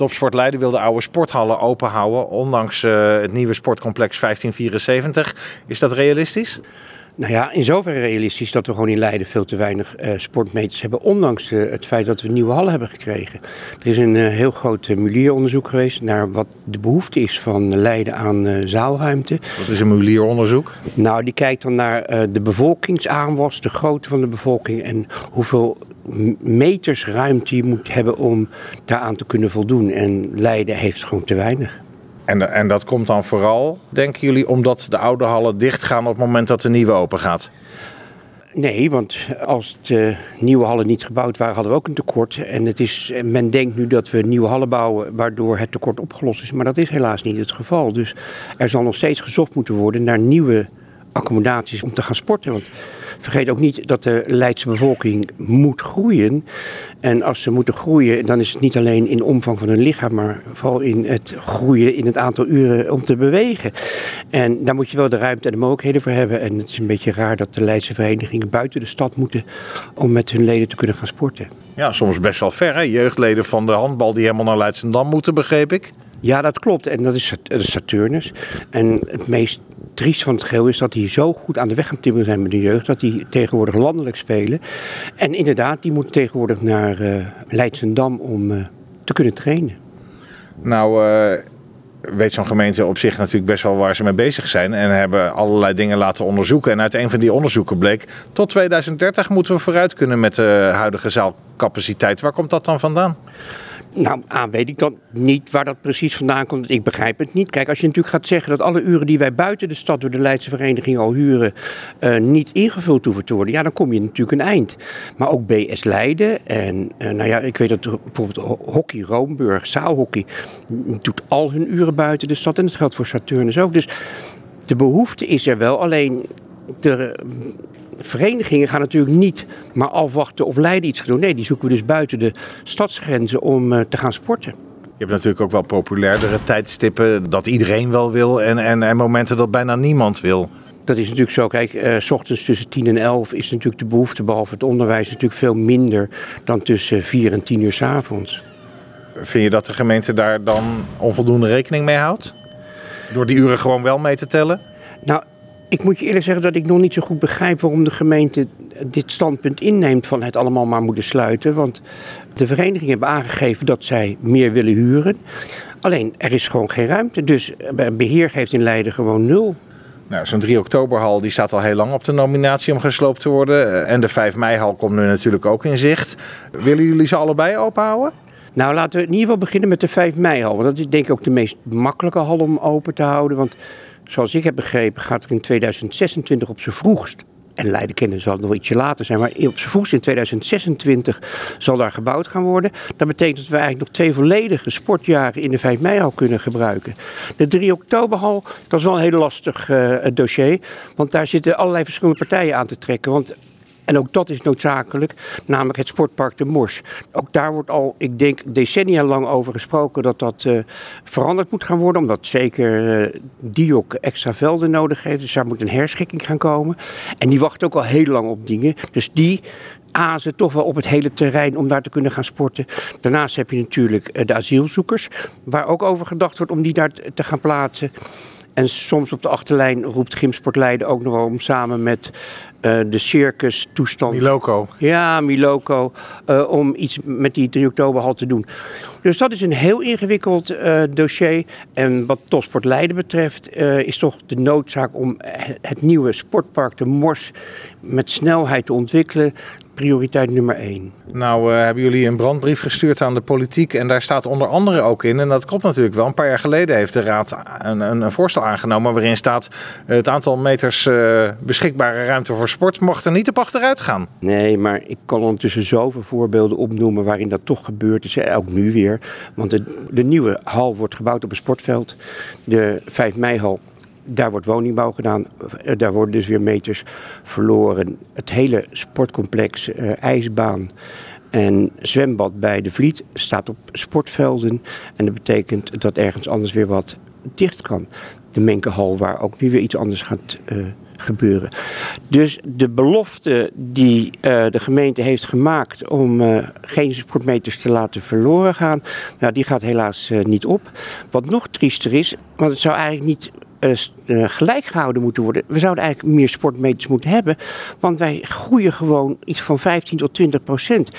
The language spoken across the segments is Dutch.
Topsport Leiden wil de oude sporthallen open houden, ondanks uh, het nieuwe sportcomplex 1574. Is dat realistisch? Nou ja, in zoverre realistisch dat we gewoon in Leiden veel te weinig uh, sportmeters hebben. Ondanks uh, het feit dat we nieuwe hallen hebben gekregen. Er is een uh, heel groot mulieronderzoek geweest naar wat de behoefte is van Leiden aan zaalruimte. Wat is een mulieronderzoek? Nou, die kijkt dan naar de bevolkingsaanwas, de grootte van de bevolking en hoeveel meters ruimte je moet hebben om daaraan te kunnen voldoen. En Leiden heeft gewoon te weinig. En, en dat komt dan vooral, denken jullie, omdat de oude hallen dichtgaan op het moment dat de nieuwe open gaat? Nee, want als de nieuwe hallen niet gebouwd waren, hadden we ook een tekort. En het is, men denkt nu dat we nieuwe hallen bouwen, waardoor het tekort opgelost is. Maar dat is helaas niet het geval. Dus er zal nog steeds gezocht moeten worden naar nieuwe accommodaties om te gaan sporten. Want vergeet ook niet dat de Leidse bevolking moet groeien. En als ze moeten groeien, dan is het niet alleen in omvang van hun lichaam, maar vooral in het groeien in het aantal uren om te bewegen. En daar moet je wel de ruimte en de mogelijkheden voor hebben. En het is een beetje raar dat de Leidse verenigingen buiten de stad moeten om met hun leden te kunnen gaan sporten. Ja, soms best wel ver. Hè? Jeugdleden van de handbal die helemaal naar Leidsendam moeten, begreep ik. Ja, dat klopt. En dat is Saturnus. En het meest triest van het geheel is dat die zo goed aan de weg gaan timmeren zijn met de jeugd. Dat die tegenwoordig landelijk spelen. En inderdaad, die moeten tegenwoordig naar uh, Leidsendam om uh, te kunnen trainen. Nou, uh, weet zo'n gemeente op zich natuurlijk best wel waar ze mee bezig zijn. En hebben allerlei dingen laten onderzoeken. En uit een van die onderzoeken bleek, tot 2030 moeten we vooruit kunnen met de huidige zaalcapaciteit. Waar komt dat dan vandaan? Nou, aan weet ik dan niet waar dat precies vandaan komt. Ik begrijp het niet. Kijk, als je natuurlijk gaat zeggen dat alle uren die wij buiten de stad door de Leidse vereniging al huren, uh, niet ingevuld hoeven te worden, ja, dan kom je natuurlijk een eind. Maar ook BS Leiden en, uh, nou ja, ik weet dat bijvoorbeeld Hockey Roomburg, zaalhockey, doet al hun uren buiten de stad en dat geldt voor Saturnus ook. Dus de behoefte is er wel, alleen de verenigingen gaan natuurlijk niet maar afwachten of Leiden iets gaat doen. Nee, die zoeken we dus buiten de stadsgrenzen om uh, te gaan sporten. Je hebt natuurlijk ook wel populairdere tijdstippen dat iedereen wel wil en, en, en momenten dat bijna niemand wil. Dat is natuurlijk zo. Kijk, uh, s ochtends tussen 10 en 11 is natuurlijk de behoefte, behalve het onderwijs, natuurlijk veel minder dan tussen 4 en 10 uur s avonds. Vind je dat de gemeente daar dan onvoldoende rekening mee houdt? Door die uren gewoon wel mee te tellen? Nou, ik moet je eerlijk zeggen dat ik nog niet zo goed begrijp waarom de gemeente dit standpunt inneemt van het allemaal maar moeten sluiten. Want de verenigingen hebben aangegeven dat zij meer willen huren. Alleen er is gewoon geen ruimte. Dus beheer geeft in Leiden gewoon nul. Nou, zo'n 3 oktoberhal die staat al heel lang op de nominatie om gesloopt te worden. En de 5 meihal komt nu natuurlijk ook in zicht. Willen jullie ze allebei openhouden? Nou, laten we in ieder geval beginnen met de 5 meihal. Want dat is denk ik ook de meest makkelijke hal om open te houden. Want zoals ik heb begrepen, gaat er in 2026 op zijn vroegst. En Leiden kennen zal het nog ietsje later zijn, maar op zijn vroegst in 2026 zal daar gebouwd gaan worden. Dat betekent dat we eigenlijk nog twee volledige sportjaren in de 5 mei-hal kunnen gebruiken. De 3 oktoberhal, dat is wel een heel lastig uh, dossier, want daar zitten allerlei verschillende partijen aan te trekken. Want en ook dat is noodzakelijk, namelijk het sportpark de Mors. Ook daar wordt al, ik denk, decennia lang over gesproken dat dat uh, veranderd moet gaan worden. Omdat zeker die ook extra velden nodig heeft. Dus daar moet een herschikking gaan komen. En die wacht ook al heel lang op dingen. Dus die azen toch wel op het hele terrein om daar te kunnen gaan sporten. Daarnaast heb je natuurlijk eh, de asielzoekers, waar ook over gedacht wordt om die daar te gaan plaatsen. En soms op de achterlijn roept Gymsport Leiden ook nog wel om samen met uh, de circus toestand. Miloco. Ja, Miloco. Uh, om iets met die 3 oktoberhal te doen. Dus dat is een heel ingewikkeld uh, dossier. En wat Topsport Leiden betreft is toch de noodzaak om het nieuwe sportpark de Mors met snelheid te ontwikkelen prioriteit nummer één. Nou, uh, hebben jullie een brandbrief gestuurd aan de politiek en daar staat onder andere ook in, en dat klopt natuurlijk wel, een paar jaar geleden heeft de Raad een, een, voorstel aangenomen waarin staat uh, het aantal meters uh, beschikbare ruimte voor sport mocht er niet op achteruit gaan. Nee, maar ik kan ondertussen zoveel voorbeelden opnoemen waarin dat toch gebeurd is, ook nu weer. Want de, de nieuwe hal wordt gebouwd op een sportveld. De 5 mei-hal daar wordt woningbouw gedaan. Eh, daar worden dus weer meters verloren. Het hele sportcomplex, uh, ijsbaan en zwembad bij de Vliet staat op sportvelden. En dat betekent dat ergens anders weer wat dicht kan. De Menkehal, waar ook nu weer iets anders gaat uh, gebeuren. Dus de belofte die de gemeente heeft gemaakt om geen sportmeters te laten verloren gaan, nou, die gaat helaas niet op. Wat nog triester is, want het zou eigenlijk niet uh, gelijk gehouden moeten worden. We zouden eigenlijk meer sportmeters moeten hebben. Want wij groeien gewoon iets van 15 tot 20 procent.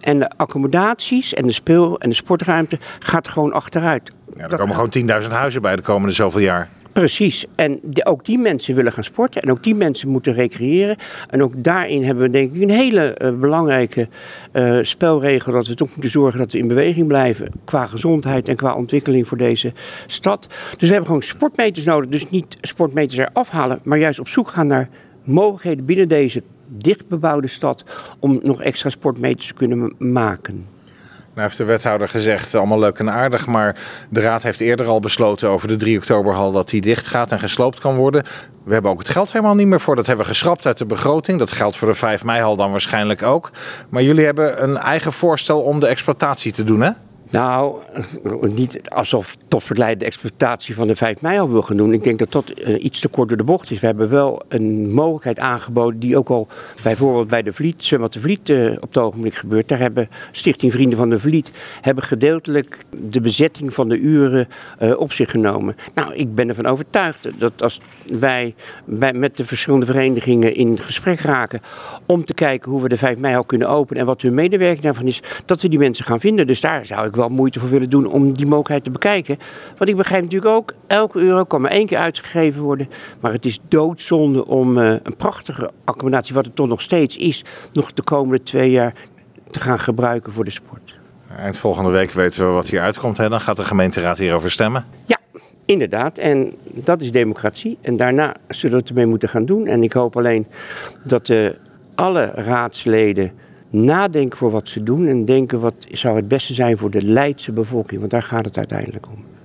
En de accommodaties en de speel- en de sportruimte gaat gewoon achteruit. Ja, er komen gewoon 10.000 huizen bij de komende zoveel jaar. Precies. En ook die mensen willen gaan sporten. En ook die mensen moeten recreëren. En ook daarin hebben we denk ik een hele uh, belangrijke uh, spelregel. Dat we toch moeten zorgen dat we in beweging blijven. Qua gezondheid en qua ontwikkeling voor deze stad. Dus we hebben gewoon sportmeters nodig. Dus niet sportmeters eraf halen. Maar juist op zoek gaan naar mogelijkheden binnen deze dichtbebouwde stad. Om nog extra sportmeters te kunnen maken. Nou heeft de wethouder gezegd, allemaal leuk en aardig, maar de raad heeft eerder al besloten over de 3 oktoberhal dat die dicht gaat en gesloopt kan worden. We hebben ook het geld helemaal niet meer voor. Dat hebben we geschrapt uit de begroting. Dat geldt voor de 5 mei-hal dan waarschijnlijk ook. Maar jullie hebben een eigen voorstel om de exploitatie te doen, hè? Nou, niet alsof Topverleid de exploitatie van de 5 mei al wil gaan doen. Ik denk dat dat uh, iets te kort door de bocht is. We hebben wel een mogelijkheid aangeboden die ook al bijvoorbeeld bij de Vliet, Zwembad de Vliet uh, op het ogenblik gebeurt. Daar hebben Stichting Vrienden van de Vliet hebben gedeeltelijk de bezetting van de uren uh, op zich genomen. Nou, ik ben ervan overtuigd dat als wij met de verschillende verenigingen in gesprek raken om te kijken hoe we de 5 mei al kunnen openen en wat hun medewerking daarvan is, dat we die mensen gaan vinden. Dus daar zou ik wel moeite voor willen doen om die mogelijkheid te bekijken. Want ik begrijp natuurlijk ook, elke euro kan maar één keer uitgegeven worden. Maar het is doodzonde om uh, een prachtige accommodatie, wat het toch nog steeds is, nog de komende twee jaar te gaan gebruiken voor de sport. Eind volgende week weten we wat hier uitkomt. Hè? Dan gaat de gemeenteraad hierover stemmen. Ja, inderdaad. En dat is democratie. En daarna zullen we het ermee moeten gaan doen. En ik hoop alleen dat uh, alle raadsleden nadenken voor wat ze doen en denken wat zou het beste zijn voor de Leidse bevolking, want daar gaat het uiteindelijk om.